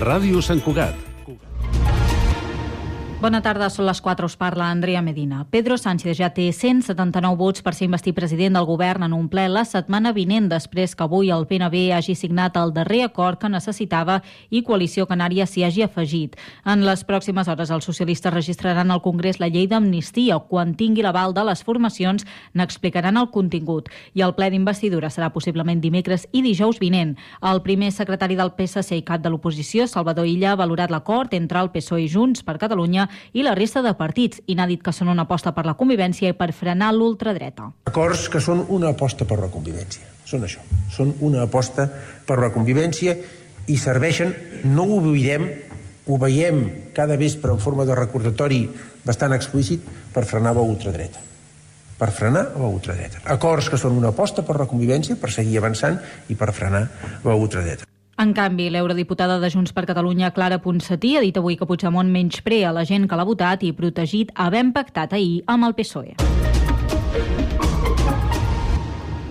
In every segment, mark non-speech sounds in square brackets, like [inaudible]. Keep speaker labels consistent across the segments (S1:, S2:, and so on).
S1: Ràdio Sant Cugat.
S2: Bona tarda, són les 4, us parla Andrea Medina. Pedro Sánchez ja té 179 vots per ser investit president del govern en un ple la setmana vinent, després que avui el PNB hagi signat el darrer acord que necessitava i Coalició Canària s'hi hagi afegit. En les pròximes hores els socialistes registraran al Congrés la llei d'amnistia. Quan tingui l'aval de les formacions n'explicaran el contingut. I el ple d'investidura serà possiblement dimecres i dijous vinent. El primer secretari del PSC i cap de l'oposició, Salvador Illa, ha valorat l'acord entre el PSOE i Junts per Catalunya i la resta de partits i n'ha dit que són una aposta per la convivència i per frenar l'ultradreta.
S3: Acords que són una aposta per la convivència. Són això. Són una aposta per la convivència i serveixen, no ho oblidem, ho veiem cada vespre en forma de recordatori bastant explícit per frenar la ultradreta per frenar la ultradreta. Acords que són una aposta per la convivència, per seguir avançant i per frenar la ultradreta.
S2: En canvi, l'eurodiputada de Junts per Catalunya, Clara Ponsatí, ha dit avui que Puigdemont menysprea la gent que l'ha votat i protegit havent pactat ahir amb el PSOE.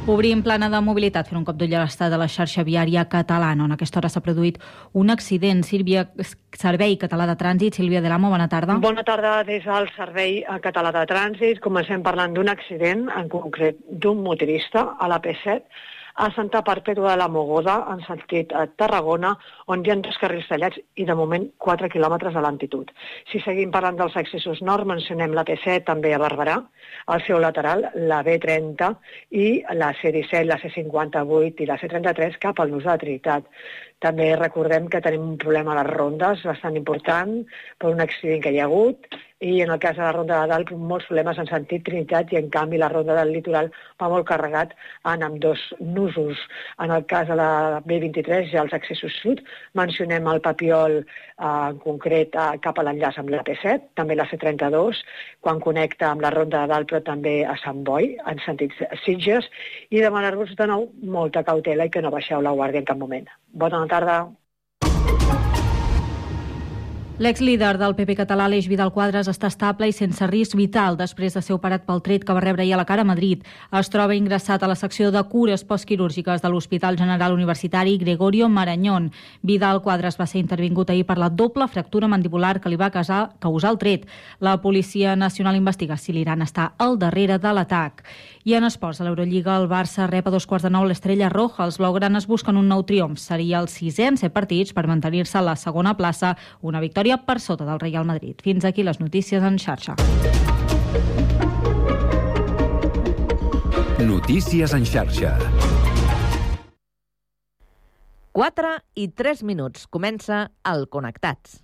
S2: Obrim plana de mobilitat, fer un cop d'ull a l'estat de la xarxa viària catalana, on a aquesta hora s'ha produït un accident. Sílvia, Servei Català de Trànsit, Sílvia Delamo, bona tarda.
S4: Bona tarda des del Servei Català de Trànsit. Comencem parlant d'un accident, en concret d'un motorista a la P7, a Santa Perpètua de la Mogoda, en sentit a Tarragona, on hi ha dos carrils tallats i de moment 4 quilòmetres a l'antitud. Si seguim parlant dels accessos nord, mencionem la P7 també a Barberà, al seu lateral la B30 i la C17, la C58 i la C33 cap al Nus de Trinitat. També recordem que tenim un problema a les rondes bastant important per un accident que hi ha hagut i en el cas de la ronda de dalt molts problemes en sentit Trinitat i en canvi la ronda del litoral va molt carregat en amb dos nusos. En el cas de la B23 ja els accessos sud, mencionem el Papiol eh, en concret eh, cap a l'enllaç amb la P7, també la C32 quan connecta amb la ronda de dalt però també a Sant Boi en sentit Sitges i demanar-vos de nou molta cautela i que no baixeu la guàrdia en cap moment. Bona tarda.
S2: L'exlíder del PP català, Aleix Vidal Quadres, està estable i sense risc vital després de ser operat pel tret que va rebre ahir a la cara a Madrid. Es troba ingressat a la secció de cures postquirúrgiques de l'Hospital General Universitari Gregorio Marañón. Vidal Quadres va ser intervingut ahir per la doble fractura mandibular que li va casar, causar el tret. La Policia Nacional investiga si l'Iran està al darrere de l'atac. I en esports, a l'Eurolliga, el Barça rep a dos quarts de nou l'Estrella Roja. Els blaugranes busquen un nou triomf. Seria el sisè en set partits per mantenir-se a la segona plaça. Una victòria victòria per sota del Real Madrid. Fins aquí les notícies en xarxa.
S1: Notícies en xarxa.
S5: 4 i 3 minuts. Comença el Connectats.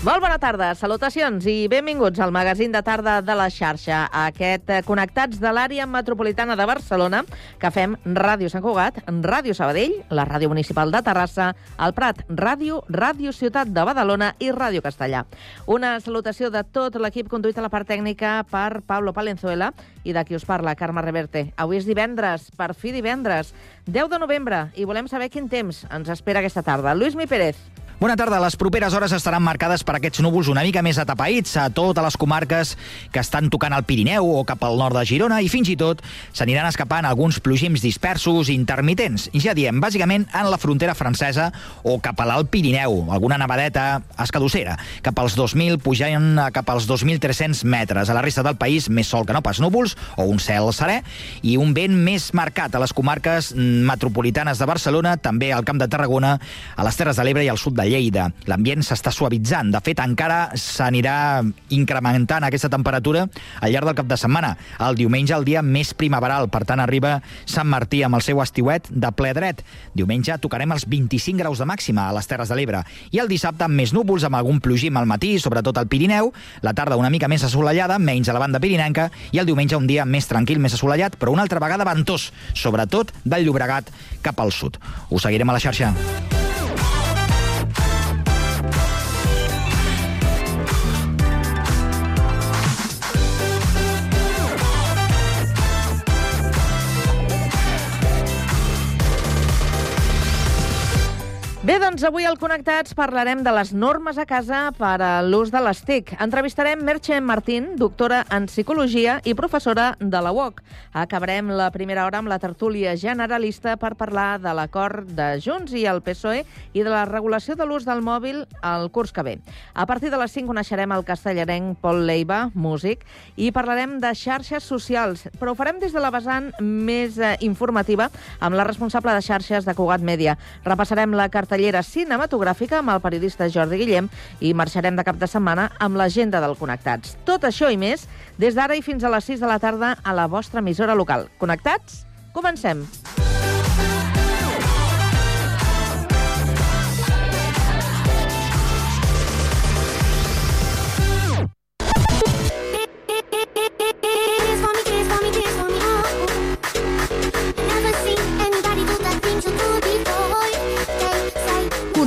S5: Molt bona tarda, salutacions i benvinguts al magazín de tarda de la xarxa, aquest eh, Connectats de l'àrea metropolitana de Barcelona, que fem Ràdio Sant Cugat, Ràdio Sabadell, la Ràdio Municipal de Terrassa, el Prat Ràdio, Ràdio Ciutat de Badalona i Ràdio Castellà. Una salutació de tot l'equip conduït a la part tècnica per Pablo Palenzuela i de qui us parla, Carme Reverte. Avui és divendres, per fi divendres, 10 de novembre, i volem saber quin temps ens espera aquesta tarda. Lluís Mi Pérez.
S6: Bona tarda. Les properes hores estaran marcades per aquests núvols una mica més atapeïts a totes les comarques que estan tocant el Pirineu o cap al nord de Girona i fins i tot s'aniran escapant alguns plogims dispersos i intermitents. Ja diem, bàsicament en la frontera francesa o cap a l'Alt Pirineu, alguna nevadeta escadossera. Cap als 2.000 pujant cap als 2.300 metres. A la resta del país, més sol que no pas núvols o un cel serè i un vent més marcat a les comarques metropolitanes de Barcelona, també al Camp de Tarragona, a les Terres de l'Ebre i al sud de Lleida. L'ambient s'està suavitzant. De fet, encara s'anirà incrementant aquesta temperatura al llarg del cap de setmana. El diumenge, el dia més primaveral. Per tant, arriba Sant Martí amb el seu estiuet de ple dret. Diumenge tocarem els 25 graus de màxima a les Terres de l'Ebre. I el dissabte amb més núvols, amb algun plogim al matí, sobretot al Pirineu. La tarda una mica més assolellada, menys a la banda pirinenca. I el diumenge un dia més tranquil, més assolellat, però una altra vegada ventós, sobretot del Llobregat cap al sud. Us seguirem a la xarxa.
S5: Bé, doncs avui al Connectats parlarem de les normes a casa per a l'ús de les TIC. Entrevistarem Merche Martín, doctora en Psicologia i professora de la UOC. Acabarem la primera hora amb la tertúlia generalista per parlar de l'acord de Junts i el PSOE i de la regulació de l'ús del mòbil al curs que ve. A partir de les 5 coneixerem el castellarenc Pol Leiva, músic, i parlarem de xarxes socials, però ho farem des de la vessant més eh, informativa amb la responsable de xarxes de Cugat Mèdia. Repassarem la carta cartellera cinematogràfica amb el periodista Jordi Guillem i marxarem de cap de setmana amb l'agenda del Connectats. Tot això i més des d'ara i fins a les 6 de la tarda a la vostra emissora local. Connectats? Comencem!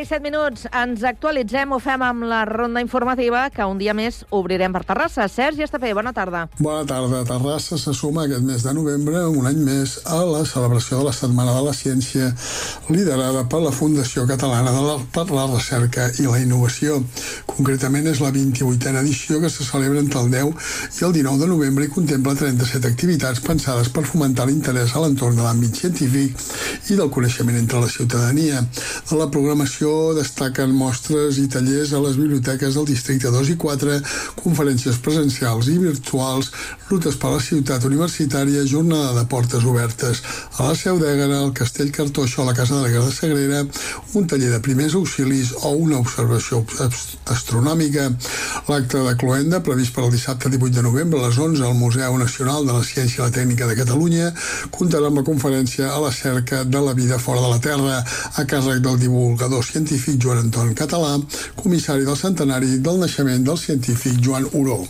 S5: I 7 minuts ens actualitzem, ho fem amb la ronda informativa que un dia més obrirem per Terrassa. Sergi Estafé, bona tarda.
S7: Bona tarda. Terrassa se suma aquest mes de novembre, un any més, a la celebració de la Setmana de la Ciència liderada per la Fundació Catalana de la, per la Recerca i la Innovació. Concretament és la 28a edició que se celebra entre el 10 i el 19 de novembre i contempla 37 activitats pensades per fomentar l'interès a l'entorn de l'àmbit científic i del coneixement entre la ciutadania. La programació destaquen mostres i tallers a les biblioteques del districte 2 i 4, conferències presencials i virtuals, rutes per a la ciutat universitària, jornada de portes obertes a la Seu d'Ègara, al Castell Cartoixo, a la Casa de la Guerra Sagrera, un taller de primers auxilis o una observació astronòmica. L'acte de Cloenda, previst per al dissabte 18 de novembre a les 11 al Museu Nacional de la Ciència i la Tècnica de Catalunya, comptarà amb la conferència a la cerca de la vida fora de la Terra, a càrrec del divulgador científic Joan Anton Català, comissari del centenari del naixement del científic Joan Oró.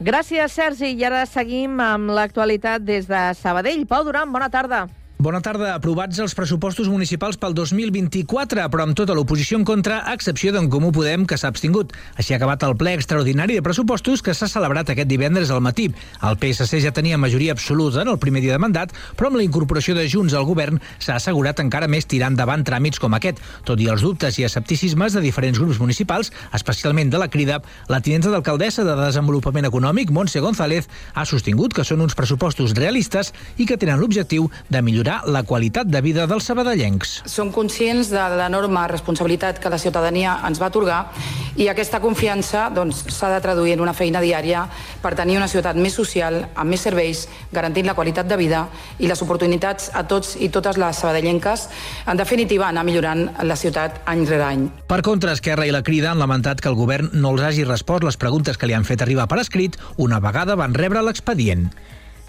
S5: Gràcies, Sergi. I ara seguim amb l'actualitat des de Sabadell. Pau Duran, bona tarda.
S8: Bona tarda. Aprovats els pressupostos municipals pel 2024, però amb tota l'oposició en contra, a excepció d'en Comú Podem, que s'ha abstingut. Així ha acabat el ple extraordinari de pressupostos que s'ha celebrat aquest divendres al matí. El PSC ja tenia majoria absoluta en el primer dia de mandat, però amb la incorporació de Junts al govern s'ha assegurat encara més tirar endavant tràmits com aquest. Tot i els dubtes i escepticismes de diferents grups municipals, especialment de la Crida, la tinenta d'alcaldessa de Desenvolupament Econòmic, Montse González, ha sostingut que són uns pressupostos realistes i que tenen l'objectiu de millorar millorar la qualitat de vida dels sabadellencs.
S9: Som conscients de l'enorme responsabilitat que la ciutadania ens va atorgar i aquesta confiança s'ha doncs, de traduir en una feina diària per tenir una ciutat més social, amb més serveis, garantint la qualitat de vida i les oportunitats a tots i totes les sabadellenques, en definitiva anar millorant la ciutat any rere any.
S8: Per contra, Esquerra i la Crida han lamentat que el govern no els hagi respost les preguntes que li han fet arribar per escrit una vegada van rebre l'expedient.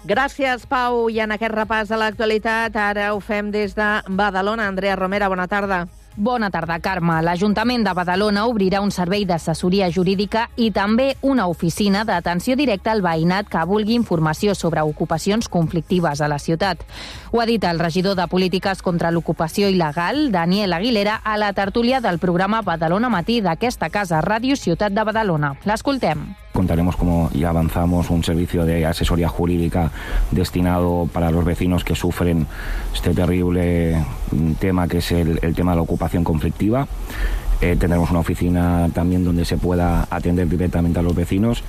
S5: Gràcies, Pau. I en aquest repàs de l'actualitat, ara ho fem des de Badalona. Andrea Romera, bona tarda.
S10: Bona tarda, Carme. L'Ajuntament de Badalona obrirà un servei d'assessoria jurídica i també una oficina d'atenció directa al veïnat que vulgui informació sobre ocupacions conflictives a la ciutat. Ho ha dit el regidor de Polítiques contra l'Ocupació Il·legal, Daniel Aguilera, a la tertúlia del programa Badalona Matí d'aquesta casa Ràdio Ciutat de Badalona. L'escoltem.
S11: Contaremos, como ya avanzamos, un servicio de asesoría jurídica destinado para los vecinos que sufren este terrible tema que es el, el tema de la ocupación conflictiva. Eh, tendremos una oficina también donde se pueda atender directamente a los vecinos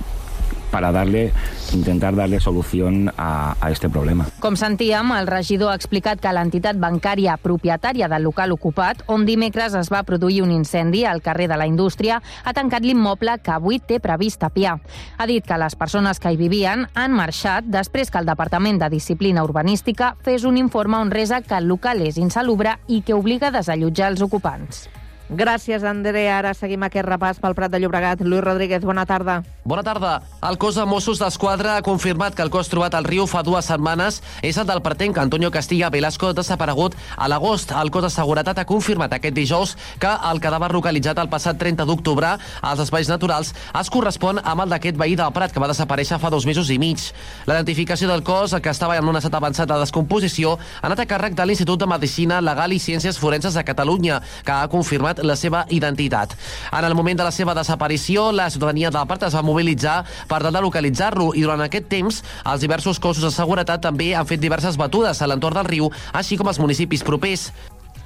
S11: para darle, intentar darle solución a, a este problema.
S10: Com sentíem, el regidor ha explicat que l'entitat bancària propietària del local ocupat, on dimecres es va produir un incendi al carrer de la Indústria, ha tancat l'immoble que avui té previst tapiar. Ha dit que les persones que hi vivien han marxat després que el Departament de Disciplina Urbanística fes un informe on resa que el local és insalubre i que obliga a desallotjar els ocupants.
S5: Gràcies, Andrea. Ara seguim aquest repàs pel Prat de Llobregat. Lluís Rodríguez, bona tarda.
S12: Bona tarda. El cos de Mossos d'Esquadra ha confirmat que el cos trobat al riu fa dues setmanes és el del pretenc Antonio Castilla Velasco desaparegut a l'agost. El cos de seguretat ha confirmat aquest dijous que el cadàver localitzat el passat 30 d'octubre als espais naturals es correspon amb el d'aquest veí del Prat que va desaparèixer fa dos mesos i mig. La identificació del cos, que estava en un estat avançat de descomposició, ha anat a càrrec de l'Institut de Medicina Legal i Ciències Forenses de Catalunya, que ha confirmat la seva identitat. En el moment de la seva desaparició, la ciutadania del Prat es va mobilitzar per tal de localitzar-lo i durant aquest temps els diversos cossos de seguretat també han fet diverses batudes a l'entorn del riu, així com els municipis propers.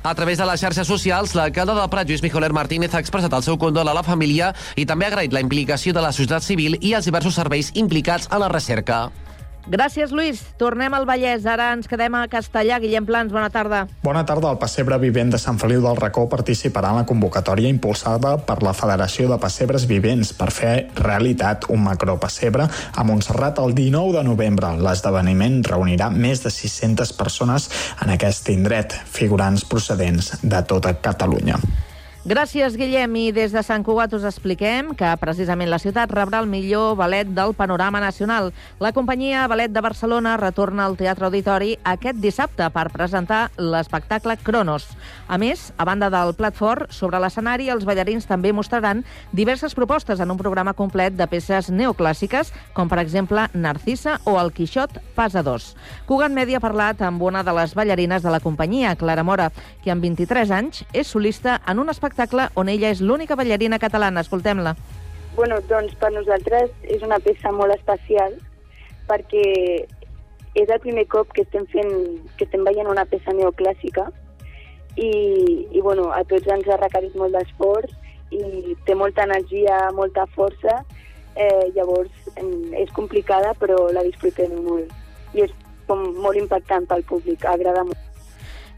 S12: A través de les xarxes socials, l'alcalde del Prat, Lluís Mijoler Martínez, ha expressat el seu condol a la família i també ha agraït la implicació de la societat civil i els diversos serveis implicats en la recerca.
S5: Gràcies, Lluís. Tornem al Vallès. Ara ens quedem a Castellà. Guillem Plans, bona tarda.
S13: Bona tarda. El pessebre vivent de Sant Feliu del Racó participarà en la convocatòria impulsada per la Federació de Pessebres Vivents per fer realitat un macropessebre a Montserrat el 19 de novembre. L'esdeveniment reunirà més de 600 persones en aquest indret, figurants procedents de tota Catalunya.
S5: Gràcies, Guillem. I des de Sant Cugat us expliquem que precisament la ciutat rebrà el millor ballet del panorama nacional. La companyia Ballet de Barcelona retorna al Teatre Auditori aquest dissabte per presentar l'espectacle Cronos. A més, a banda del plat fort, sobre l'escenari els ballarins també mostraran diverses propostes en un programa complet de peces neoclàssiques, com per exemple Narcisa o El Quixot Pas a dos. Cugat Media ha parlat amb una de les ballarines de la companyia, Clara Mora, que amb 23 anys és solista en un espectacle espectacle on ella és l'única ballarina catalana. Escoltem-la.
S9: Bueno, doncs per nosaltres és una peça molt especial perquè és el primer cop que estem fent, que estem veient una peça neoclàssica i, i bueno, a tots ens ha requerit molt d'esforç i té molta energia, molta força, eh, llavors és complicada però la disfrutem molt i és com molt impactant pel públic, agrada molt.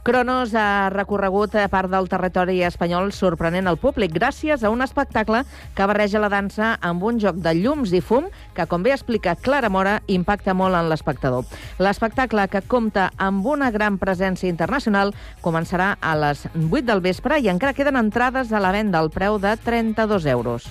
S5: Cronos ha recorregut part del territori espanyol sorprenent el públic gràcies a un espectacle que barreja la dansa amb un joc de llums i fum que, com bé explica Clara Mora, impacta molt en l'espectador. L'espectacle, que compta amb una gran presència internacional, començarà a les 8 del vespre i encara queden entrades a la venda al preu de 32 euros.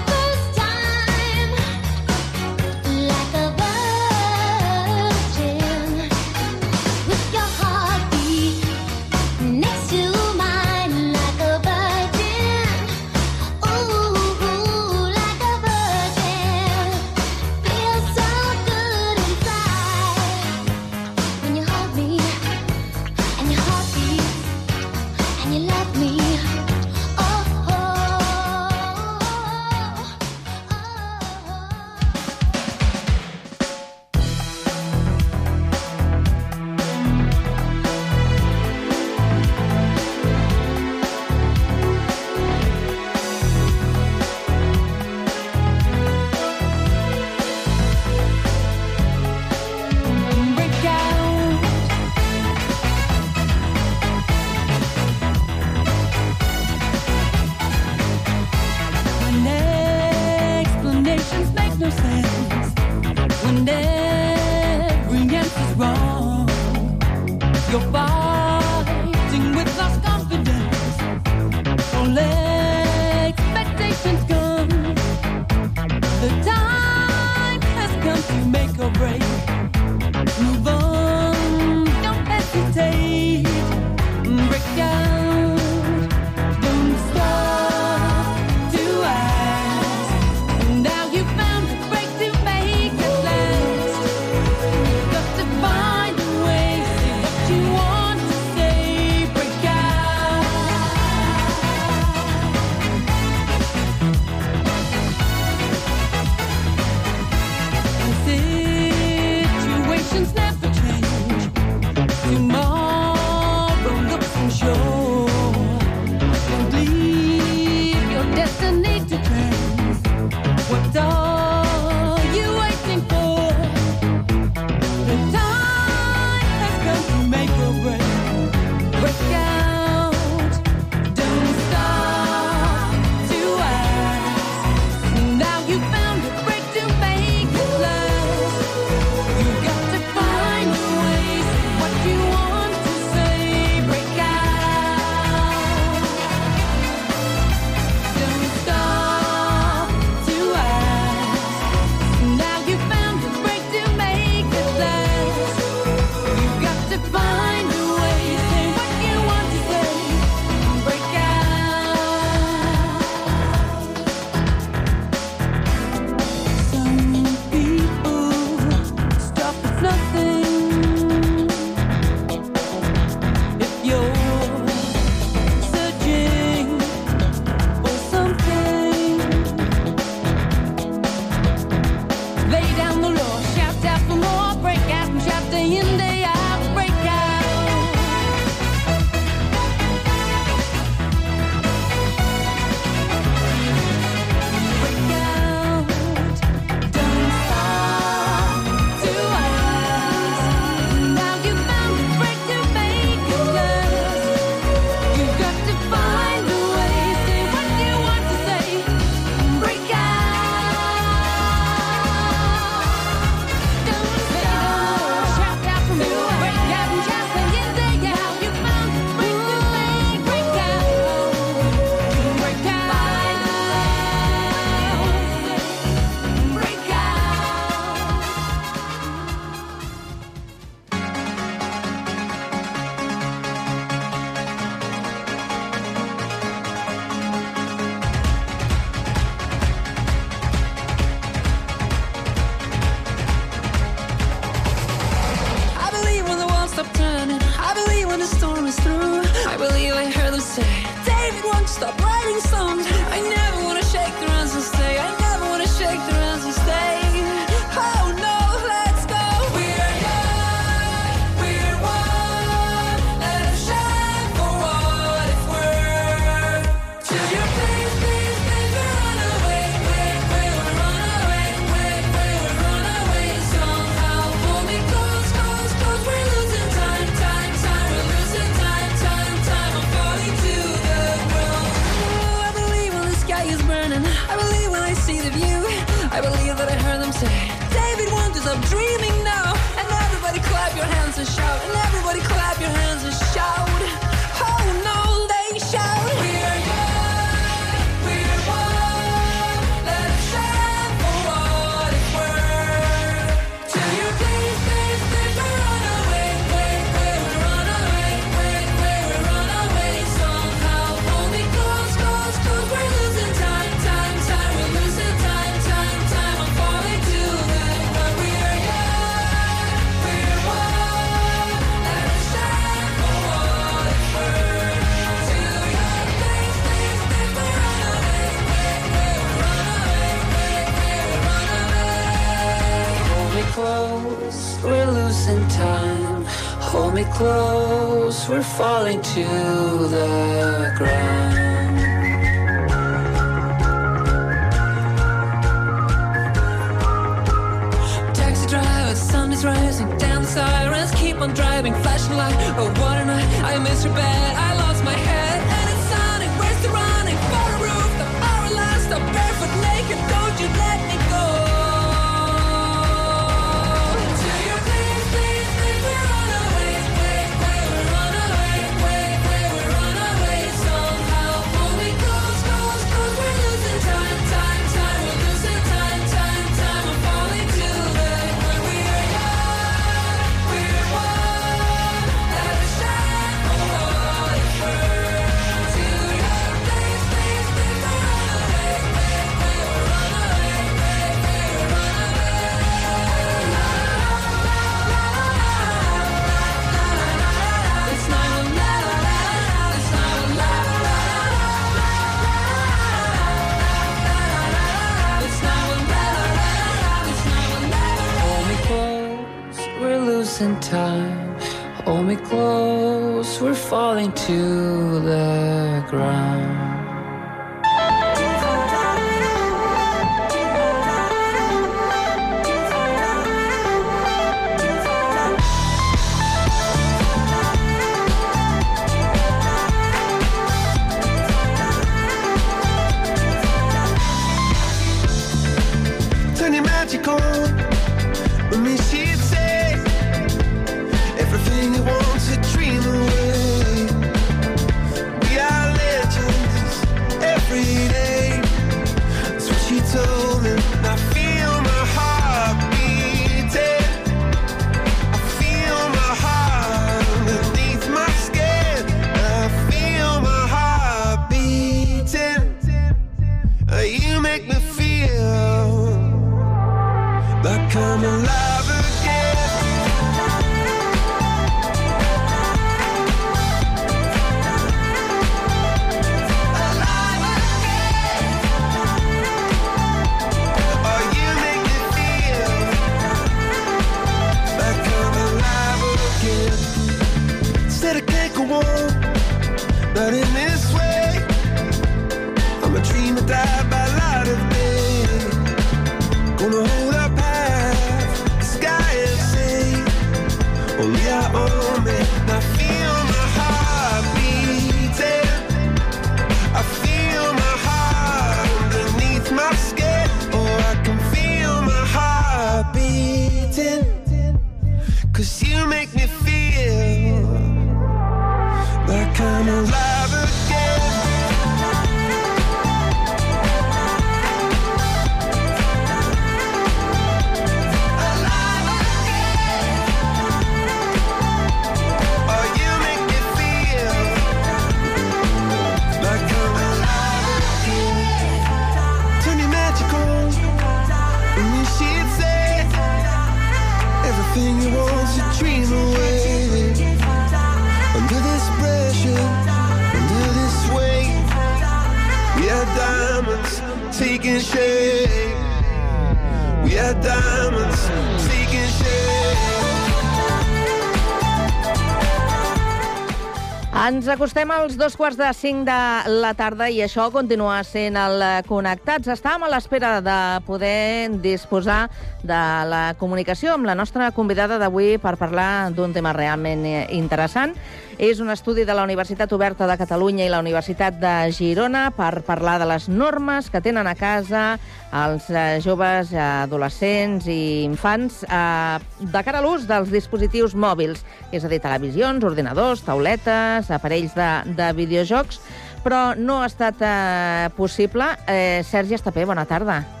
S5: acostem als dos quarts de cinc de la tarda i això continua sent el Connectats. Estàvem a l'espera de poder disposar de la comunicació amb la nostra convidada d'avui per parlar d'un tema realment interessant és un estudi de la Universitat Oberta de Catalunya i la Universitat de Girona per parlar de les normes que tenen a casa els eh, joves eh, adolescents i infants eh, de cara a l'ús dels dispositius mòbils, és a dir, televisions, ordinadors, tauletes, aparells de, de videojocs, però no ha estat eh, possible. Eh, Sergi Estapé, bona tarda. Bona tarda.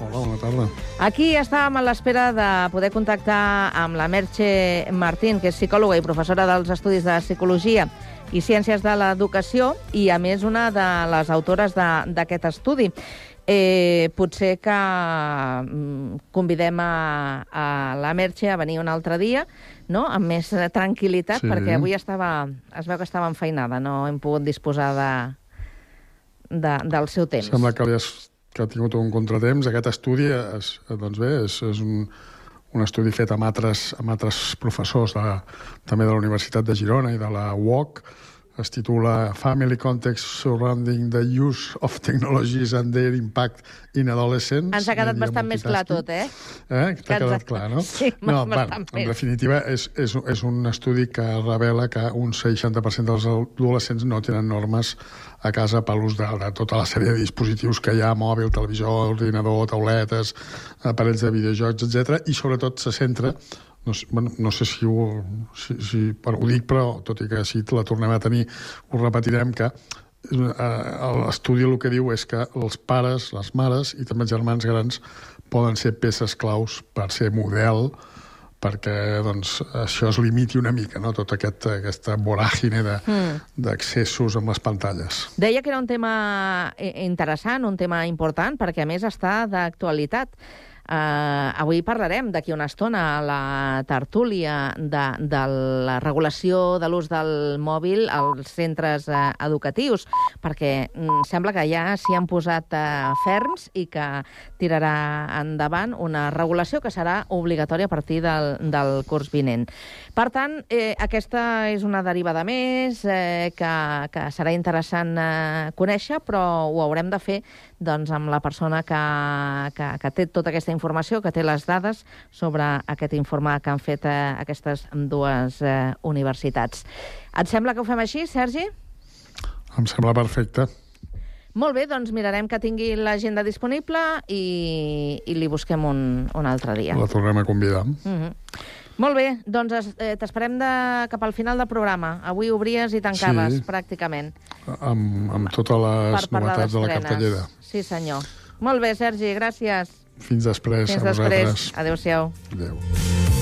S14: Hola, bona tarda.
S5: Aquí estàvem a l'espera de poder contactar amb la Merche Martín, que és psicòloga i professora dels Estudis de Psicologia i Ciències de l'Educació, i a més una de les autores de- d'aquest estudi. Eh, potser que mm, convidem a, a la Merche a venir un altre dia, no? amb més tranquil·litat,
S14: Sí.
S5: perquè avui estava, es veu que estava enfeinada, no hem pogut disposar de, de, del seu temps.
S14: Sembla que, li has, que ha tingut un contratemps. Aquest estudi, és, doncs bé, és, és un, un estudi fet amb altres, amb altres professors de, també de la Universitat de Girona i de la UOC. Es titula Family Context Surrounding the Use of Technologies and Their Impact in Adolescents.
S5: Ens ha quedat bastant més clar tot, eh?
S14: Eh?
S5: Que
S14: T'ha quedat clar, no?
S5: Sí,
S14: no,
S5: bastant
S14: bueno, en definitiva, és, és, és un estudi que revela que un 60% dels adolescents no tenen normes a casa per l'ús de, de tota la sèrie de dispositius que hi ha, mòbil, televisor, ordinador, tauletes, aparells de videojocs, etc. i sobretot se centra no sé, bueno, no sé si ho, si, si, ho dic, però tot i que si la tornem a tenir, ho repetirem, que eh, l'estudi el que diu és que els pares, les mares i també els germans grans poden ser peces claus per ser model perquè doncs, això es limiti una mica, no? tota aquest, aquesta voràgine de-
S5: Mm.
S14: d'accessos amb les pantalles.
S5: Deia que era un tema i- interessant, un tema important, perquè a més està d'actualitat. Uh, avui parlarem d'aquí una estona a la tertúlia de, de la regulació de l'ús del mòbil als centres uh, educatius, perquè mm, sembla que ja s'hi han posat uh, ferms i que tirarà endavant una regulació que serà obligatòria a partir del, del curs vinent. Per tant, eh, aquesta és una derivada més eh, que, que serà interessant eh, conèixer, però ho haurem de fer doncs, amb la persona que, que, que té tota aquesta informació, que té les dades sobre aquest informe que han fet eh, aquestes dues eh, universitats. Et sembla que ho fem així, Sergi?
S14: Em sembla perfecte.
S5: Molt bé, doncs mirarem que tingui l'agenda disponible i, i li busquem un, un altre dia.
S14: La tornem a convidar.
S5: Mm -hmm. Molt bé, doncs eh, t'esperem de... cap al final del programa. Avui obries i tancaves,
S14: sí,
S5: pràcticament.
S14: Amb, amb totes les
S5: per
S14: novetats de la cartellera.
S5: Sí, senyor. Molt bé, Sergi, gràcies.
S14: Fins després
S5: Fins
S14: a vosaltres.
S5: Adéu-siau.
S14: Adéu.
S15: -siau. Adéu.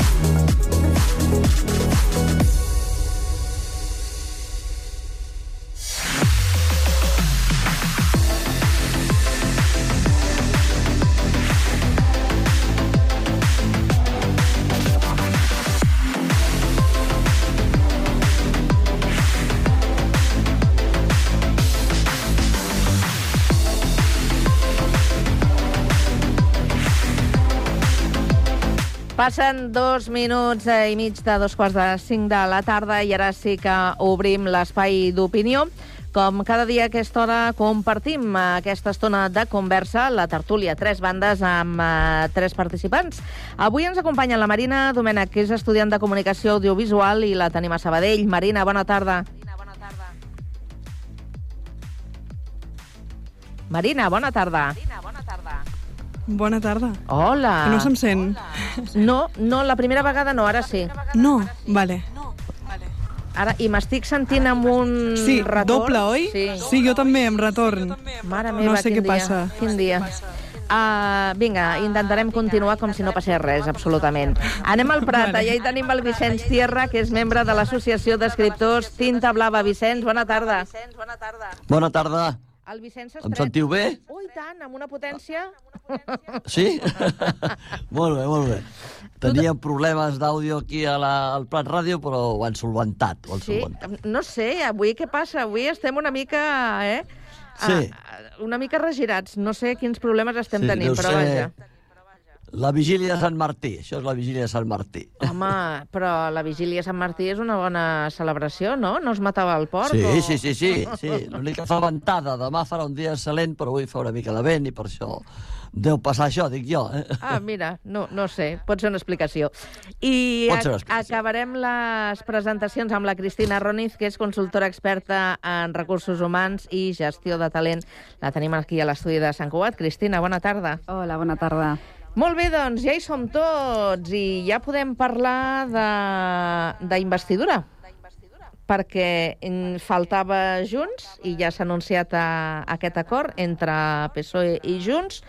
S5: Passen dos minuts eh, i mig de dos quarts de cinc de la tarda i ara sí que obrim l'espai d'opinió. Com cada dia a aquesta hora compartim aquesta estona de conversa, la tertúlia Tres Bandes amb eh, tres participants. Avui ens acompanya la Marina Domènech, que és estudiant de Comunicació Audiovisual i la tenim a Sabadell. Marina, bona tarda. Marina, bona tarda.
S16: Bona tarda.
S5: Hola.
S16: Que no se'm sent.
S5: No, no, la primera vegada no, ara sí.
S16: No, vale.
S5: Ara, I m'estic sentint amb un
S16: Sí,
S5: retorn.
S16: doble, oi?
S5: Sí.
S16: sí jo també, em retorn.
S5: Mare meva,
S16: no sé
S5: quin
S16: què
S5: dia,
S16: passa.
S5: Quin dia. Uh, vinga, intentarem continuar com si no passés res, absolutament. Anem al Prat, allà hi tenim el Vicenç Tierra, que és membre de l'Associació d'Escriptors Tinta Blava. Vicenç, bona tarda.
S17: Bona tarda.
S5: El Vicenç
S17: Em sentiu bé?
S5: Ui, tant, amb una potència...
S17: Sí? [laughs] molt bé, molt bé. Teníem problemes d'àudio aquí a la, al Plat Ràdio, però ho han solventat. Ho han
S5: Sí,
S17: solventat.
S5: no sé, avui què passa? Avui estem una mica, eh?
S17: Sí.
S5: Ah, una mica regirats. No sé quins problemes estem
S17: Sí,
S5: tenint, però
S17: ser
S5: vaja.
S17: La vigília de Sant Martí. Això és la vigília de Sant Martí.
S5: Home, però la vigília de Sant Martí és una bona celebració, no? No es matava el porc?
S17: Sí,
S5: o...
S17: sí, sí, sí, sí. L'única fa ventada. Demà farà un dia excel·lent, però avui fa una mica de vent i per això deu passar això, dic jo. Eh?
S5: Ah, mira, no, no sé, pot ser una explicació. I
S17: Pot ser una
S5: ac- acabarem les presentacions amb la Cristina Roniz, que és consultora experta en recursos humans i gestió de talent. La tenim aquí a l'estudi de Sant Cugat. Cristina, bona tarda.
S18: Hola, bona tarda.
S5: Molt bé, doncs ja hi som tots i ja podem parlar de- d'investidura perquè faltava Junts i ja s'ha anunciat eh, aquest acord entre PSOE i Junts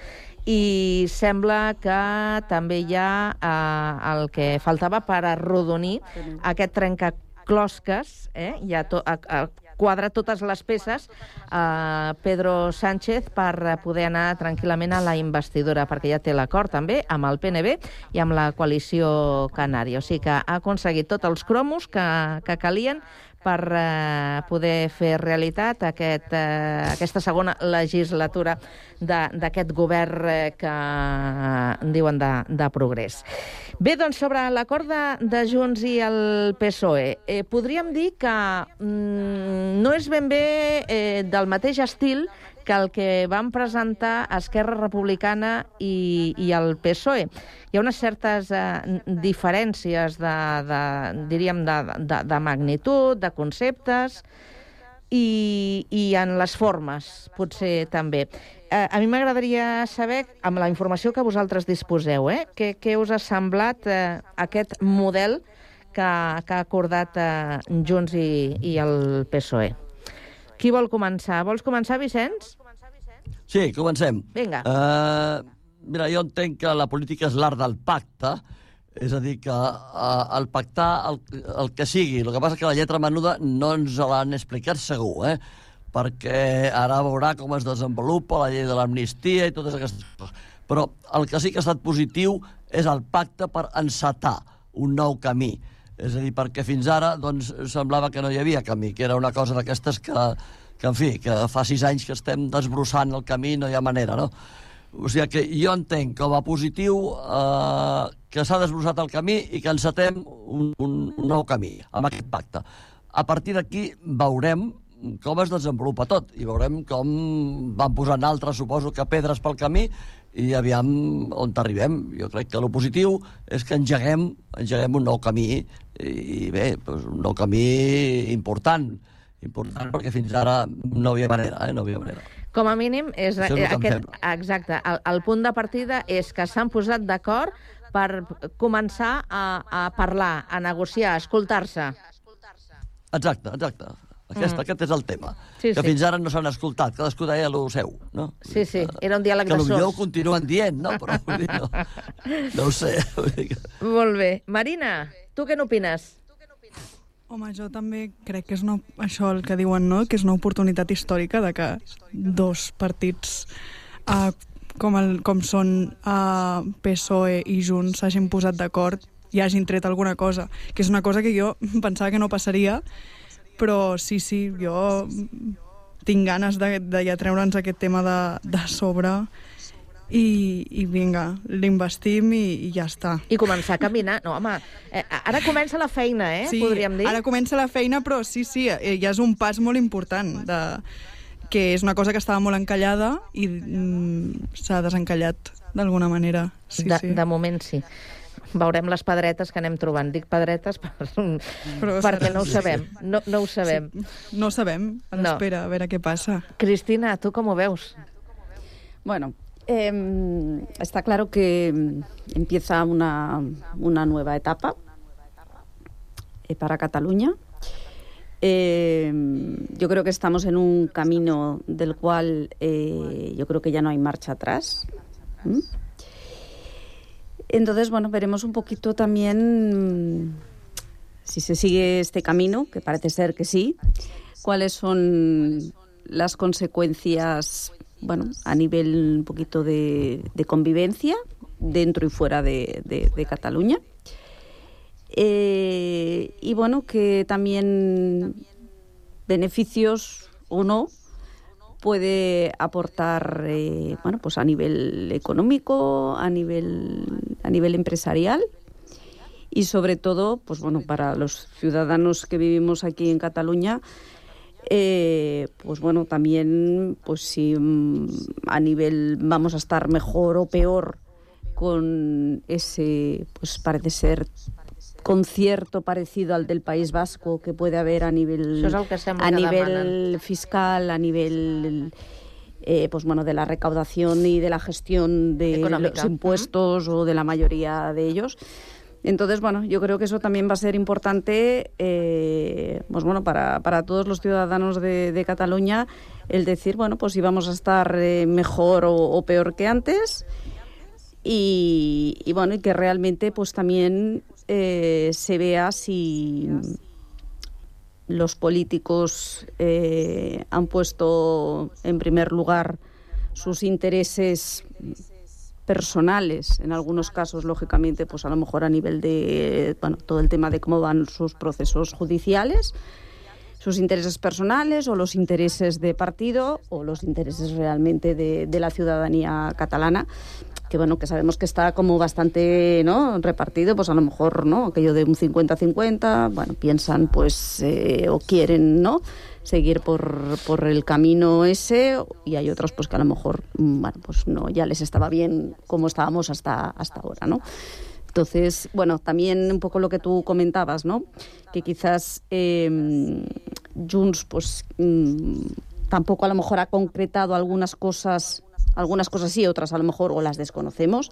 S5: i sembla que també hi ha eh, el que faltava per arrodonir aquest trencaclosques, eh? ja to, a, a, quadra totes les peces a Pedro Sánchez per eh, poder anar tranquil·lament a la investidura, perquè ja té l'acord també amb el PNB i amb la coalició canària. O sigui que ha aconseguit tots els cromos que, que calien per eh, poder fer realitat aquest, eh, aquesta segona legislatura d'aquest govern eh, que en diuen de, de progrés. Bé, doncs, sobre l'acord de, de Junts i el PSOE, eh, podríem dir que mm, no és ben bé eh, del mateix estil que el que van presentar Esquerra Republicana i, i el PSOE. Hi ha unes certes eh, diferències de, de, diríem, de, de, de magnitud, de conceptes, i, i en les formes, potser també. Eh, a mi m'agradaria saber, amb la informació que vosaltres disposeu, eh, què, què us ha semblat eh, aquest model que, que ha acordat eh, Junts i, i el PSOE. Qui vol començar? Vols començar, Vicenç?
S17: Sí, comencem.
S5: Vinga.
S17: Uh, mira, jo entenc que la política és l'art del pacte, és a dir, que uh, el pactar el, el que sigui. El que passa que la lletra menuda no ens l'han explicat segur, eh? perquè ara veurà com es desenvolupa la llei de l'amnistia i totes aquestes coses. Però el que sí que ha estat positiu és el pacte per encetar un nou camí. És a dir, perquè fins ara doncs, semblava que no hi havia camí, que era una cosa d'aquestes que, que, en fi, que fa sis anys que estem desbrossant el camí, no hi ha manera, no? O sigui que jo entenc com a positiu eh, que s'ha desbrossat el camí i que encetem un, un, un nou camí amb aquest pacte. A partir d'aquí veurem com es desenvolupa tot i veurem com van posant altres, suposo que pedres pel camí i aviam on arribem. Jo crec que el positiu és que engeguem, engeguem un nou camí i bé, doncs un nou camí important, important perquè fins ara no hi havia manera, eh? no hi havia manera.
S5: Com a mínim, és,
S17: Això és
S5: aquest, exacte, el, el punt de partida és que s'han posat d'acord per començar a, a parlar, a negociar, a escoltar-se.
S17: Exacte, exacte. Aquest,
S5: Mm.
S17: aquest és el tema.
S5: Sí,
S17: que
S5: sí.
S17: fins ara no s'han escoltat, cadascú deia el seu, no?
S5: Sí, sí, era un diàleg
S17: Que
S5: de
S17: potser ho continuen dient, no? Però vull dir, no, no ho sé. Que...
S5: Molt bé. Marina, tu què n'opines?
S16: Home, jo també crec que és una, això el que diuen, no? que és una oportunitat històrica de que dos partits uh, com, el, com són uh, PSOE i Junts s'hagin posat d'acord i hagin tret alguna cosa, que és una cosa que jo [laughs] pensava que no passaria, però sí, sí, jo tinc ganes de, de ja treure'ns aquest tema de, de sobre i, i vinga, l'investim i, i ja està.
S5: I començar a caminar. No, home, eh, ara comença la feina, eh?
S16: Sí,
S5: Podríem dir.
S16: ara comença la feina, però sí, sí, eh, ja és un pas molt important, de, que és una cosa que estava molt encallada i mm, s'ha desencallat d'alguna manera. Sí,
S5: de,
S16: sí.
S5: de moment sí. Veurem les pedretes que anem trobant. Dic pedretes per,
S16: Però
S5: perquè
S16: serà-
S5: no ho sabem. No, no ho sabem.
S16: Sí, no ho sabem. A
S5: No.
S16: l'espera, a veure què passa.
S5: Cristina, tu com ho veus?
S18: Bueno,
S19: Eh, está claro que empieza una, una nueva etapa eh, para Cataluña. Eh, yo creo que estamos en un camino del cual eh, yo creo que ya no hay marcha atrás. ¿Mm? Entonces, bueno, veremos un poquito también mm, si se sigue este camino, que parece ser que sí, cuáles son las consecuencias, bueno, a nivel un poquito de, convivencia dentro y fuera de Cataluña. Eh, y bueno, que también beneficios o no puede aportar eh, bueno pues a nivel económico a nivel a nivel empresarial y sobre todo pues bueno para los ciudadanos que vivimos aquí en Cataluña eh, pues bueno también pues si mm, a nivel vamos a estar mejor o peor con ese pues parece ser concierto parecido al del País Vasco que puede haber a nivel a nivel fiscal, a nivel eh, pues bueno de la recaudación y de la gestión de
S5: Económica.
S19: los impuestos o de la mayoría de ellos. Entonces, bueno, yo creo que eso también va a ser importante eh, pues bueno, para, para todos los ciudadanos de, de Cataluña el decir, bueno, pues si vamos a estar eh, mejor o, o peor que antes y, y bueno, y que realmente pues también eh, se vea si los políticos eh, han puesto en primer lugar sus intereses personales, en algunos casos, lógicamente, pues a lo mejor a nivel de bueno, todo el tema de cómo van sus procesos judiciales, sus intereses personales o los intereses de partido o los intereses realmente de, la ciudadanía catalana que bueno que sabemos que está como bastante no repartido pues a lo mejor no aquello de un 50-50 bueno piensan pues eh, o quieren no seguir por, por el camino ese y hay otros pues que a lo mejor mm, bueno pues no ya les estaba bien como estábamos hasta hasta ahora no entonces, bueno, también un poco lo que tú comentabas, ¿no? Que quizás eh, Junts, pues mm, tampoco a lo mejor ha concretado algunas cosas, algunas cosas sí, otras a lo mejor o las desconocemos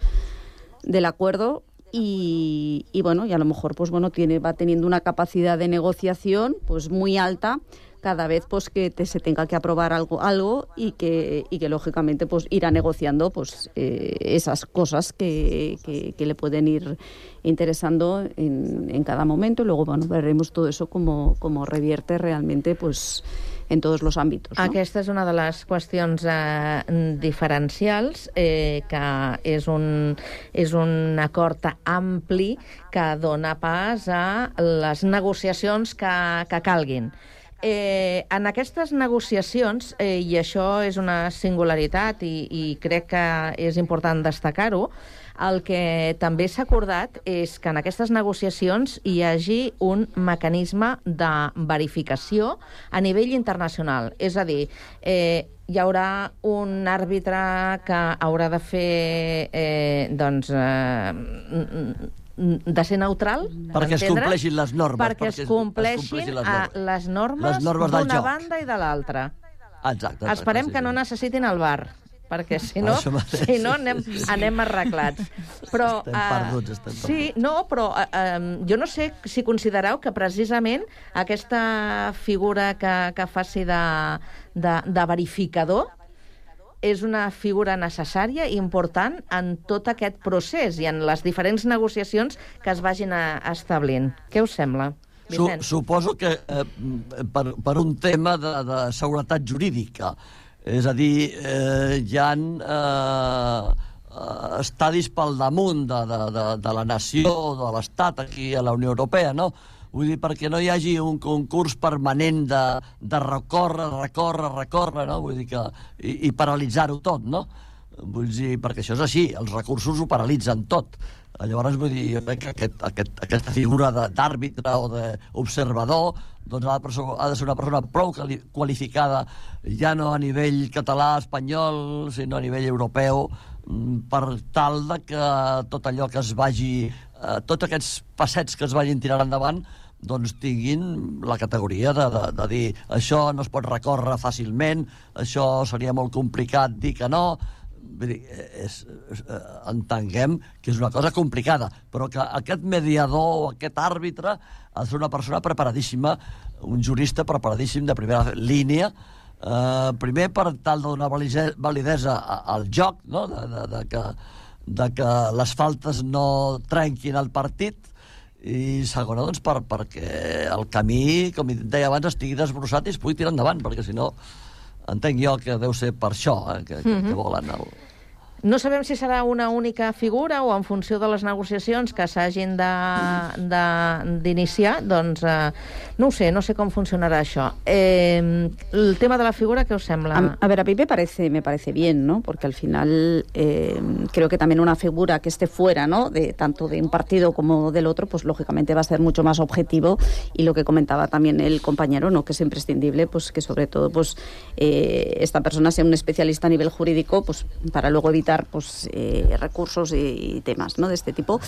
S19: del acuerdo y, y bueno, y a lo mejor pues bueno, tiene, va teniendo una capacidad de negociación pues muy alta cada vez pues que te- se tenga que aprobar algo algo y que y que lógicamente pues irá negociando pues eh, esas cosas que, que, que le pueden ir interesando en, en cada momento y luego bueno veremos todo eso como, como revierte realmente pues en todos los ámbitos ¿no?
S5: Aquesta és una de les qüestions eh, diferencials, eh, que és un, és un acord ampli que dona pas a les negociacions que, que calguin. Eh, en aquestes negociacions, eh, i això és una singularitat i, i crec que és important destacar-ho, el que també s'ha acordat és que en aquestes negociacions hi hagi un mecanisme de verificació a nivell internacional. És a dir, eh, hi haurà un àrbitre que haurà de fer eh, doncs, eh, de ser neutral,
S17: Perquè es compleixin les normes,
S5: Perquè,
S17: perquè
S5: es
S17: es- es
S5: compleixin,
S17: compleixin les normes.
S5: les normes,
S17: Les normes del
S5: d'una banda i de l'altra.
S17: Exacte. exacte,
S5: Esperem
S17: sí,
S5: que no necessitin el bar, perquè si no, si no anem, anem arreglats. Però,
S17: Estem
S5: eh,
S17: perduts, estem
S5: Sí, no, però eh, eh, jo no sé si considereu que precisament aquesta figura que, que faci de, de, de verificador és una figura necessària i important en tot aquest procés i en les diferents negociacions que es vagin a, establint. Què us sembla?
S17: Su, suposo que eh, per, per un tema de, de seguretat jurídica. És a dir, eh, hi ha eh, eh, estadis pel damunt de, de, de, de la nació, de l'Estat aquí a la Unió Europea, no? Vull dir, perquè no hi hagi un concurs permanent de, de recórrer, recórrer, recórrer, no? Vull dir que... I, i paralitzar-ho tot, no? Vull dir, perquè això és així, els recursos ho paralitzen tot. Llavors, vull dir, jo crec que aquest, aquest, aquesta figura d'àrbitre o d'observador doncs ha de, ha de ser una persona prou quali- qualificada, ja no a nivell català, espanyol, sinó a nivell europeu, mm, per tal de que tot allò que es vagi, eh, tots aquests passets que es vagin tirant endavant, doncs tinguin la categoria de, de, de dir això no es pot recórrer fàcilment, això seria molt complicat dir que no, vull dir, és, és, eh, entenguem que és una cosa complicada, però que aquest mediador o aquest àrbitre ha de ser una persona preparadíssima, un jurista preparadíssim de primera línia, eh, primer per tal de donar validesa al joc, no? de, de, de, que, de que les faltes no trenquin el partit, i segona, doncs, per, perquè el camí, com deia abans, estigui desbrossat i es pugui tirar endavant, perquè si no, entenc jo que deu ser per això eh, que, que,
S5: Mhm.
S17: que volen el,
S5: No sabem si serà una única figura o en funció de les negociacions que s'hagin d'iniciar, doncs eh, no ho sé, no sé com funcionarà això. Eh, el tema de la figura, què us sembla?
S19: A, a ver, a mí me parece, me parece bien, ¿no? Porque al final eh, creo que también una figura que esté fuera, ¿no? De tanto de un partido como del otro, pues lógicamente va a ser mucho más objetivo y lo que comentaba también el compañero, ¿no? Que es imprescindible, pues que sobre todo, pues eh, esta persona sea un especialista a nivel jurídico, pues para luego evitar, pues eh, recursos y, y temas, ¿no? De este tipo.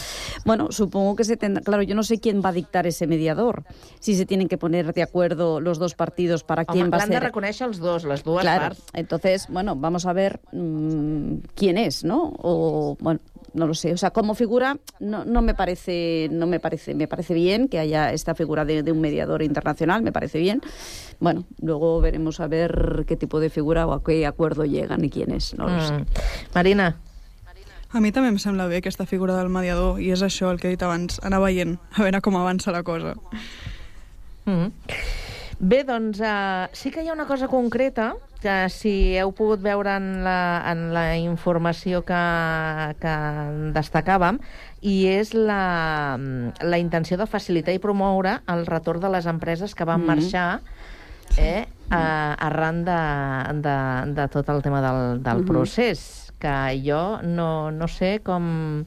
S19: Bueno, supongo que se tendrá, claro, yo no sé quién va a dictar ese mediador, si se tienen que poner de acuerdo los dos partidos para
S5: Home,
S19: quién va a
S5: l'han de
S19: ser.
S5: reconèixer els dos, les dues
S19: Claro,
S5: parts.
S19: entonces, bueno, vamos a ver mm, quién es, ¿no? O, bueno, no lo sé. O sea, como figura, no, no me parece, no me parece, me parece bien que haya esta figura de, de un mediador internacional, me parece bien. Bueno, luego veremos a ver qué tipo de figura o a qué acuerdo llegan y quién es, no lo sé.
S5: Mm. Marina.
S16: A mi també em sembla bé aquesta figura del mediador i és això el que he dit abans, anar veient, a veure com avança la cosa.
S5: Mm. Bé, doncs uh, sí que hi ha una cosa concreta que si heu pogut veure en la, en la informació que, que destacàvem, i és la, la intenció de facilitar i promoure el retorn de les empreses que van
S19: Mhm.
S5: marxar eh, a, arran de, de, de tot el tema del, del
S19: Mhm.
S5: procés, que jo no, no sé com...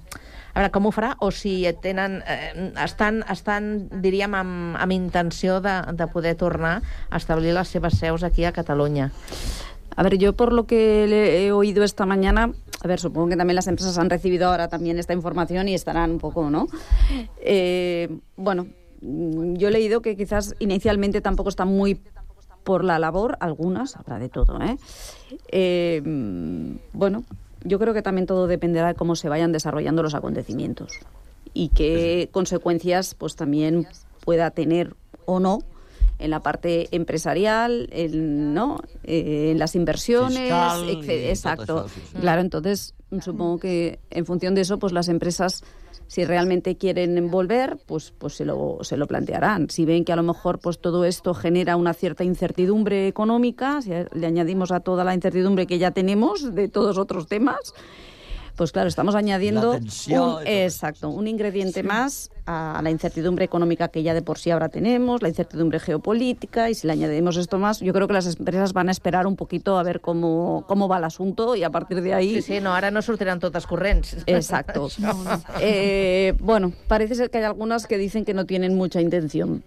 S5: A veure, com ho farà? O si tenen, eh, estan, estan, diríem, amb, amb intenció de, de poder tornar a establir les seves seus aquí a Catalunya.
S19: A ver, yo por lo que le he oído esta mañana, a ver, supongo que también las empresas han recibido ahora también esta información y estarán un poco, ¿no? Eh, bueno, yo he leído que quizás inicialmente tampoco están muy por la labor, algunas, habrá de todo, ¿eh? Eh, bueno, yo creo que también todo dependerá de cómo se vayan desarrollando los acontecimientos y qué consecuencias pues también pueda tener o no en la parte empresarial, en, ¿no? Eh, en las inversiones,
S17: Fiscal
S19: Exacto.
S17: eso, sí, sí.
S19: Claro, entonces supongo que en función de eso, pues las empresas, si realmente quieren volver, pues, pues se, lo, se lo plantearán. Si ven que a lo mejor pues todo esto genera una cierta incertidumbre económica, si le añadimos a toda la incertidumbre que ya tenemos de todos otros temas, pues claro, estamos añadiendo un, exacto, un ingrediente más a la incertidumbre económica que ya de por sí ahora tenemos, la incertidumbre geopolítica, y si le añadimos esto más, yo creo que las empresas van a esperar un poquito a ver cómo, cómo va el asunto y a partir de ahí...
S5: Sí, sí, no, ara no sortiran totes corrents.
S19: Exacto. [laughs]
S5: Això.
S19: Eh, bueno, parece ser que hay algunas que dicen que no tienen mucha intención,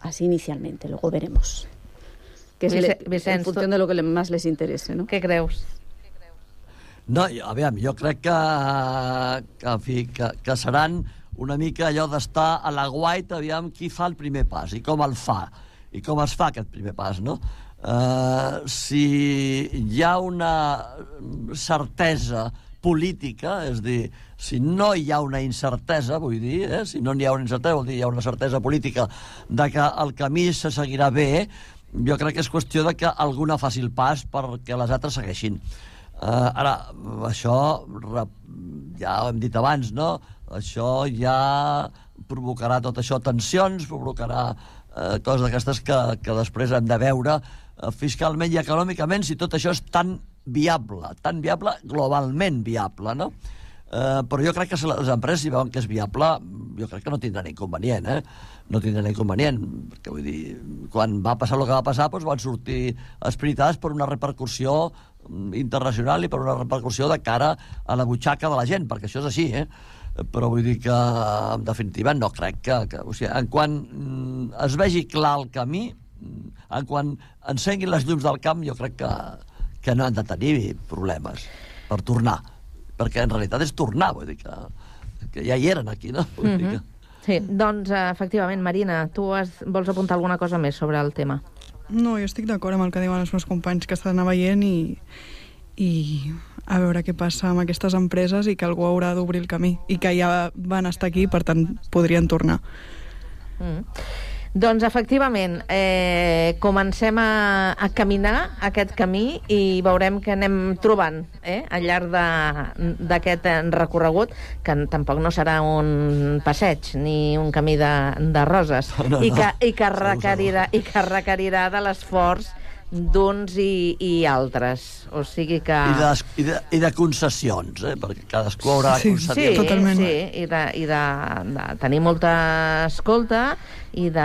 S19: así inicialmente, luego veremos. Que es
S5: Vice-
S19: le-
S5: Vicenç,
S19: en función de lo que le- más les interese, ¿no?
S5: Què creus?
S17: No, jo- aviam, jo crec que, que, que, que seran una mica allò d'estar a la guait, aviam qui fa el primer pas i com el fa, i com es fa aquest primer pas, no? Uh, si hi ha una certesa política, és dir, si no hi ha una incertesa, vull dir, eh, si no n'hi ha una incertesa, vol dir hi ha una certesa política de que el camí se seguirà bé, jo crec que és qüestió de que alguna faci el pas perquè les altres segueixin. Uh, ara, això ja ho hem dit abans, no? Això ja provocarà tot això tensions, provocarà uh, coses d'aquestes que, que després hem de veure uh, fiscalment i econòmicament si tot això és tan viable, tan viable, globalment viable, no? Uh, però jo crec que si les empreses si veuen que és viable, jo crec que no tindran inconvenient, eh? No tindran inconvenient, perquè vull dir, quan va passar el que va passar, doncs van sortir espiritats per una repercussió internacional i per una repercussió de cara a la butxaca de la gent, perquè això és així, eh? Però vull dir que, en definitiva, no crec que... que o sigui, en quan mm, es vegi clar el camí, mm, en quan encenguin les llums del camp, jo crec que, que no han de tenir problemes per tornar perquè en realitat és tornar, vull dir que, que ja hi eren aquí, no? Vull dir que...
S5: Sí, doncs, eh, efectivament, Marina, tu has, vols apuntar alguna cosa més sobre el tema?
S16: No, jo estic d'acord amb el que diuen els meus companys, que estan veient i, i a veure què passa amb aquestes empreses i que algú haurà d'obrir el camí i que ja van estar aquí, per tant, podrien tornar.
S5: Mm. Doncs, efectivament, eh, comencem a, a caminar aquest camí i veurem què anem trobant eh, al llarg d'aquest recorregut, que tampoc no serà un passeig ni un camí de, de roses,
S17: No,
S5: i,
S17: no.
S5: que, i, que requerirà, i que requerirà de l'esforç d'uns i, i altres. O sigui que...
S17: I de, i, de, I de concessions, eh? perquè cadascú haurà de
S5: Sí,
S17: concedir.
S5: sí, i, de, i de, de tenir molta escolta i de...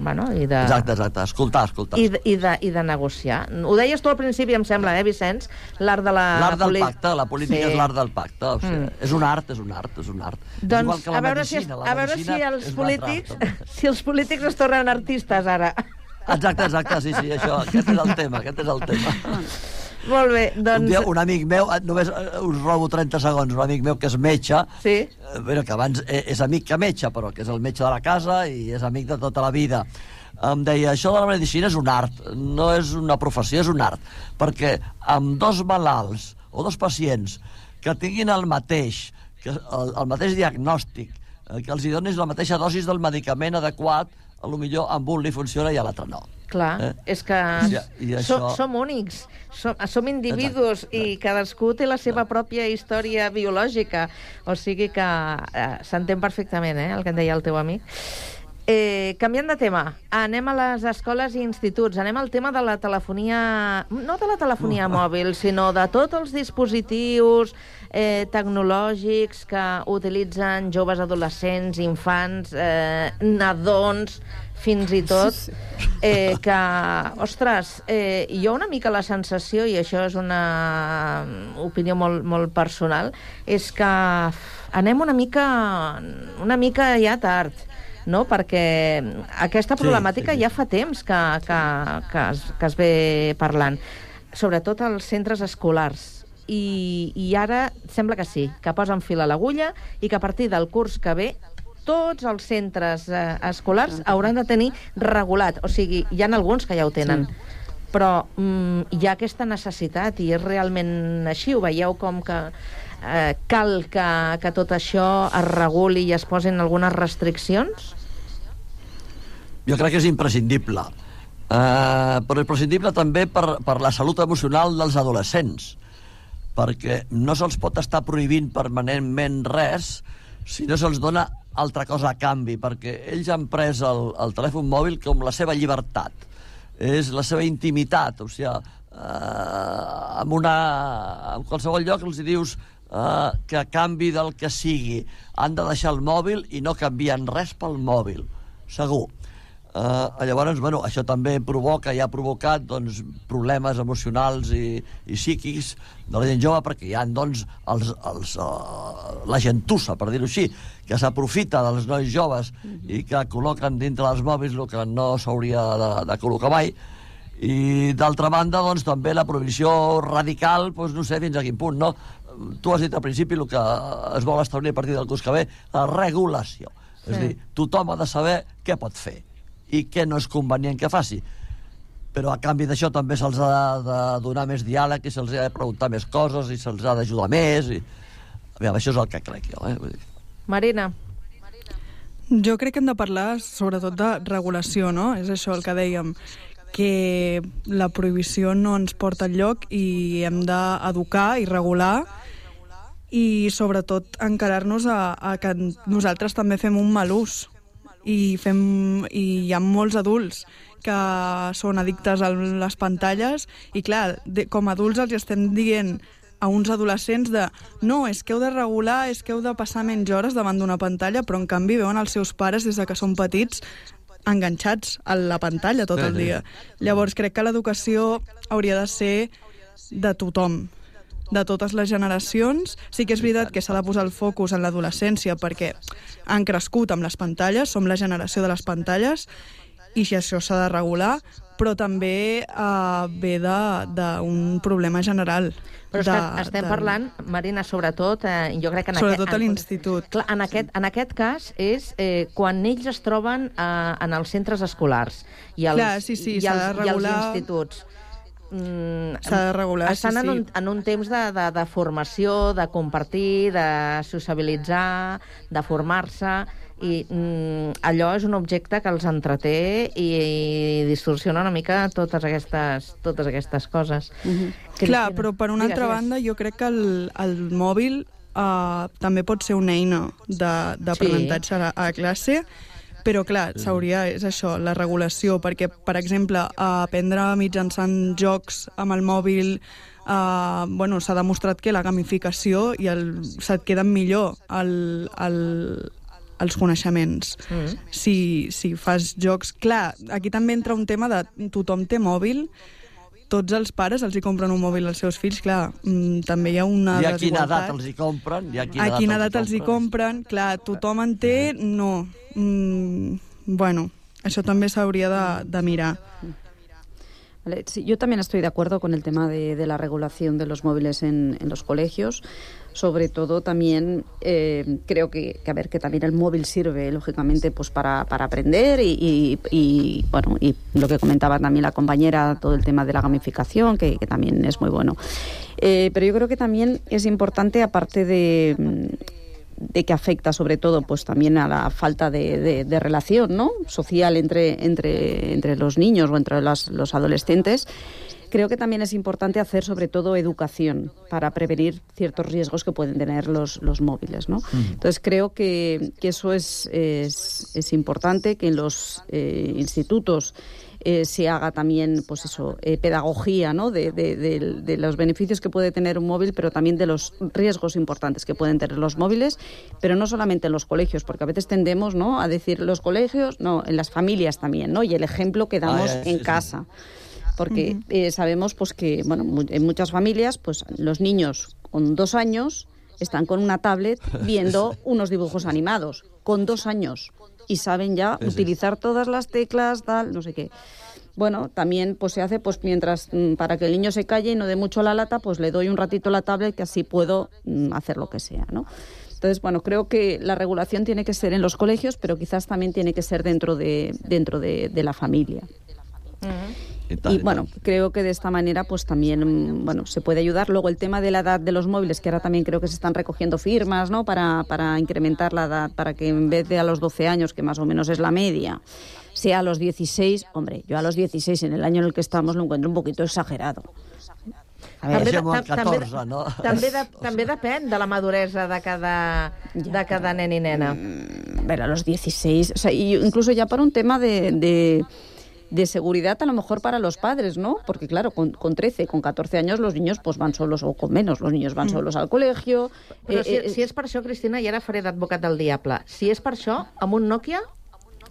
S5: Bueno, i de...
S17: Exacte, exacte. Escoltar, escoltar.
S5: I de, i, de, I de negociar. Ho deies tu al principi, em sembla, eh, Vicenç? L'art de la...
S17: L'art del pacte, la política
S5: Sí.
S17: és l'art del pacte. O sigui,
S5: Mm.
S17: És un art, és un art, és un art. És igual
S5: Doncs
S17: que la
S5: a veure, si,
S17: medicina, la
S5: a veure si els polítics [laughs] si els polítics es tornen artistes ara.
S17: Exacte, exacte, sí, sí, això, aquest és el tema, aquest és el tema.
S5: Molt bé, doncs...
S17: Un dia un amic meu, eh, només eh, us robo 30 segons, un amic meu que és metge,
S5: sí.
S17: eh, bueno, que abans eh, és amic que metge, però que és el metge de la casa i és amic de tota la vida, em deia, això de la medicina és un art, no és una professió, és un art, perquè amb dos malalts o dos pacients que tinguin el mateix, que el, el mateix diagnòstic, que els hi donis la mateixa dosis del medicament adequat, a lo millor amb un li funciona i a l'altre no.
S5: Clar,
S17: Eh?
S5: és que
S17: i
S5: som,
S17: això-
S5: som únics, som, som individus i cadascú té la seva pròpia història biològica. O sigui que eh, s'entén perfectament eh, el que en deia el teu amic. Eh, canviant de tema, anem a les escoles i instituts, anem al tema de la telefonia, no de la telefonia mòbil, sinó de tots els dispositius eh, tecnològics que utilitzen joves adolescents, infants, eh, nadons, fins i tot, eh, que, ostres, eh, jo una mica la sensació, i això és una opinió molt, molt personal, és que anem una mica, una mica ja tard, no? perquè aquesta
S20: Sí,
S5: problemàtica
S20: sí, sí.
S5: ja fa temps que, que, que, es, que es ve parlant, sobretot als centres escolars. I, I ara sembla que sí, que posen fil a l'agulla i que a partir del curs que ve tots els centres eh, escolars hauran de tenir regulat. O sigui, hi ha alguns que ja ho tenen. Sí. Però mm, hi ha aquesta necessitat i és realment així. Ho veieu com que eh, cal que, que tot això es reguli i es posin algunes restriccions?
S17: Jo crec que és imprescindible. Uh, però imprescindible també per, per la salut emocional dels adolescents, perquè no se'ls pot estar prohibint permanentment res si no se'ls dona altra cosa a canvi, perquè ells han pres el, el telèfon mòbil com la seva llibertat, és la seva intimitat, o sigui, uh, en, una, en qualsevol lloc els dius uh, que a canvi del que sigui han de deixar el mòbil i no canvien res pel mòbil, segur. Uh, llavors, bueno, això també provoca i ha provocat doncs, problemes emocionals i, i psíquics de la gent jove perquè hi ha doncs, els, els, uh, la gentussa, per dir-ho així, que s'aprofita dels nois joves i que col·loquen dintre dels mòbils el que no s'hauria de, de col·locar mai i d'altra banda doncs, també la prohibició radical doncs, no sé fins a quin punt no? tu has dit al principi el que es vol establir a partir del curs que ve la regulació és a
S5: Sí.
S17: dir, tothom ha de saber què pot fer i què no és convenient que faci però a canvi d'això també se'ls ha de donar més diàleg i se'ls ha de preguntar més coses i se'ls ha d'ajudar més i... Aviam, això és el que crec jo eh? Vull dir,
S5: Marina?
S16: Jo crec que hem de parlar sobretot de regulació, no? És això el que dèiem, que la prohibició no ens porta enlloc i hem d'educar i regular i sobretot encarar-nos a, a que nosaltres també fem un mal ús i, fem, i hi ha molts adults que són addictes a les pantalles i clar, de, com a adults els estem dient a uns adolescents de no, és que heu de regular, és que heu de passar menys hores davant d'una pantalla, però en canvi veuen els seus pares des de que són petits enganxats a la pantalla tot el dia. Llavors crec que l'educació hauria de ser de tothom, de totes les generacions. Sí que és veritat que s'ha de posar el focus en l'adolescència perquè han crescut amb les pantalles, som la generació de les pantalles, i si això s'ha de regular, però també eh, ve d'un problema general.
S5: Però és
S16: de,
S5: que estem
S16: de-
S5: parlant, Marina, sobretot, eh, jo crec que en
S16: Sobretot a
S5: aquest...
S16: l'institut.
S5: Clar, en aquest, en aquest cas és eh, quan ells es troben eh, en els centres escolars i als,
S16: Clar, sí, sí,
S5: i als,
S16: de
S5: i
S16: regular-
S5: instituts. Mm,
S16: S'ha de regular,
S5: estan
S16: sí,
S5: en, un,
S16: sí.
S5: en un temps de, de, de formació, de compartir, de sociabilitzar, de formar-se, i mm, allò és un objecte que els entreté i, i distorsiona una mica totes aquestes, totes aquestes coses.
S16: Clar, però per una
S5: Digues,
S16: altra banda jo crec que el, el mòbil uh, també pot ser una eina d'aprenentatge a, la, a classe, però clar, s'hauria, és això, la regulació, perquè, per exemple, aprendre mitjançant jocs amb el mòbil Uh, bueno, s'ha demostrat que la gamificació i el, se't queden millor el, el, els coneixements.
S5: Mm.
S16: Si, si fas jocs... Clar, aquí també entra un tema de tothom té mòbil, tots els pares els hi compren un mòbil als seus fills, clar, mm, també hi ha una
S17: I a quina edat els hi compren? I a quina,
S16: A quina edat els hi compren? Clar, tothom en té? No. Mm, bueno, això també s'hauria de, de mirar.
S19: Vale, sí, yo también estoy de acuerdo con el tema de, de la regulación de los móviles en, en los colegios. Sobre todo también eh, creo que, a ver, que también el móvil sirve, lógicamente, pues para, para aprender y, y- y, bueno, y lo que comentaba también la compañera, todo el tema de la gamificación, que, también es muy bueno. Eh, pero yo creo que también es importante, aparte de, de que afecta sobre todo pues también a la falta de relación ¿no? social entre, entre, entre los niños o entre las- los adolescentes, creo que también es importante hacer sobre todo educación para prevenir ciertos riesgos que pueden tener los, los móviles. ¿no? Entonces creo que, que eso es, es, es importante, que en los eh, institutos eh, se haga también pues eso, eh, pedagogía ¿no? de, de- de- de los beneficios que puede tener un móvil, pero también de los riesgos importantes que pueden tener los móviles, pero no solamente en los colegios, porque a veces tendemos ¿no? a decir los colegios, no, en las familias también, ¿no? y el ejemplo que damos
S17: Ah,
S19: en
S17: sí, sí.
S19: casa. Porque eh, sabemos pues que bueno, en muchas familias pues los niños con dos años están con una tablet [laughs] viendo unos dibujos animados, con dos años, y saben ya
S17: Sí, sí.
S19: utilizar todas las teclas, tal, no sé qué. Bueno, también pues se hace pues mientras mm, para que el niño se calle y no dé mucho la lata, pues le doy un ratito la tablet que así puedo mm, hacer lo que sea, ¿no? Entonces, bueno, creo que la regulación tiene que ser en los colegios, pero quizás también tiene que ser dentro de dentro de, de la familia. Y bueno, creo que de esta manera pues también mm, bueno, se puede ayudar. Luego el tema de la edad de los móviles, que ahora también creo que se están recogiendo firmas ¿no? para, para incrementar la edad, para que en vez de a los 12 años, que más o menos es la media, sea a los 16. Hombre, yo a los 16 en el año en el que estamos lo encuentro un poquito exagerado. A ver,
S5: També, també,
S17: 14, no?
S5: també, de, [laughs] també depèn de la maduresa de cada, de cada nen i nena.
S19: a ver, a los 16, o sea, y incluso ya para un tema de, de, de seguridad a lo mejor para los padres, ¿no? Porque claro, con, con 13, con 14 años los niños pues van solos o con menos, los niños van
S5: Mm.
S19: solos al colegio.
S5: Però
S19: eh,
S5: si,
S19: eh,
S5: si és per això, Cristina, i ara faré d'advocat del diable, si és per això, amb un Nokia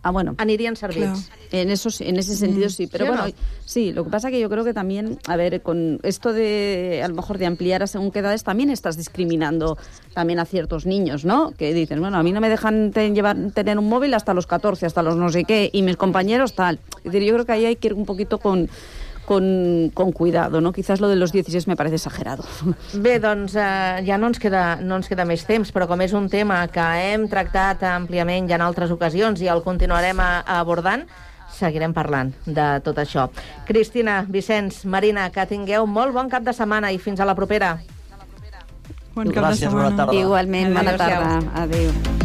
S19: ah, bueno.
S5: anirien servits.
S19: En, eso, sí- en ese sentido sí, pero
S5: ¿Sí o
S19: bueno,
S5: no?
S19: sí, lo que pasa que yo creo que también, a ver, con esto de, a lo mejor de ampliar a según qué edades, también estás discriminando también a ciertos niños, ¿no? Que dicen, bueno, a mí no me dejan llevar, tener un móvil hasta los 14, hasta los no sé qué, y mis compañeros tal. Es decir, yo creo que ahí hay que ir un poquito con, con, con cuidado, ¿no? Quizás lo de los 16 me parece exagerado. [laughs]
S5: Bé, doncs eh, ja no ens, queda, no ens queda més temps, però com és un tema que hem tractat àmpliament ja en altres ocasions i el continuarem a, a abordant, seguirem parlant de tot això. Cristina, Vicenç, Marina, que tingueu molt bon cap de setmana i fins a la propera.
S16: Bon cap de
S17: Gràcies, bona
S16: setmana.
S17: tarda.
S19: Igualment, bona tarda. Adéu.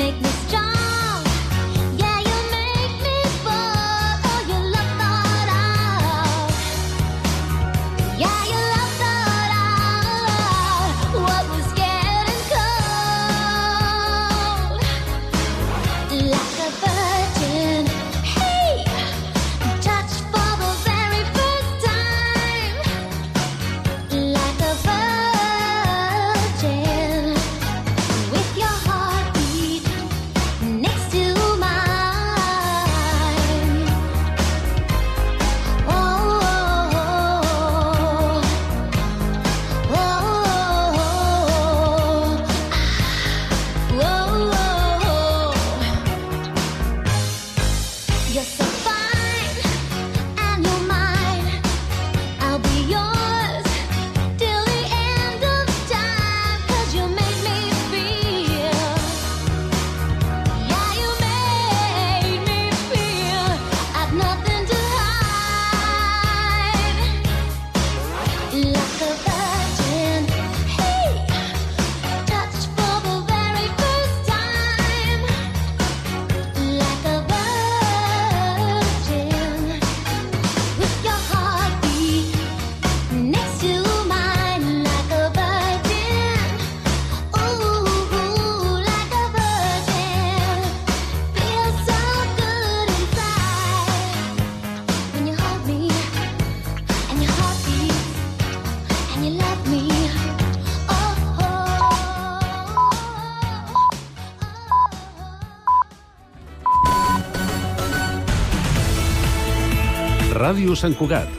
S21: make this
S22: strong. Sant Cugat.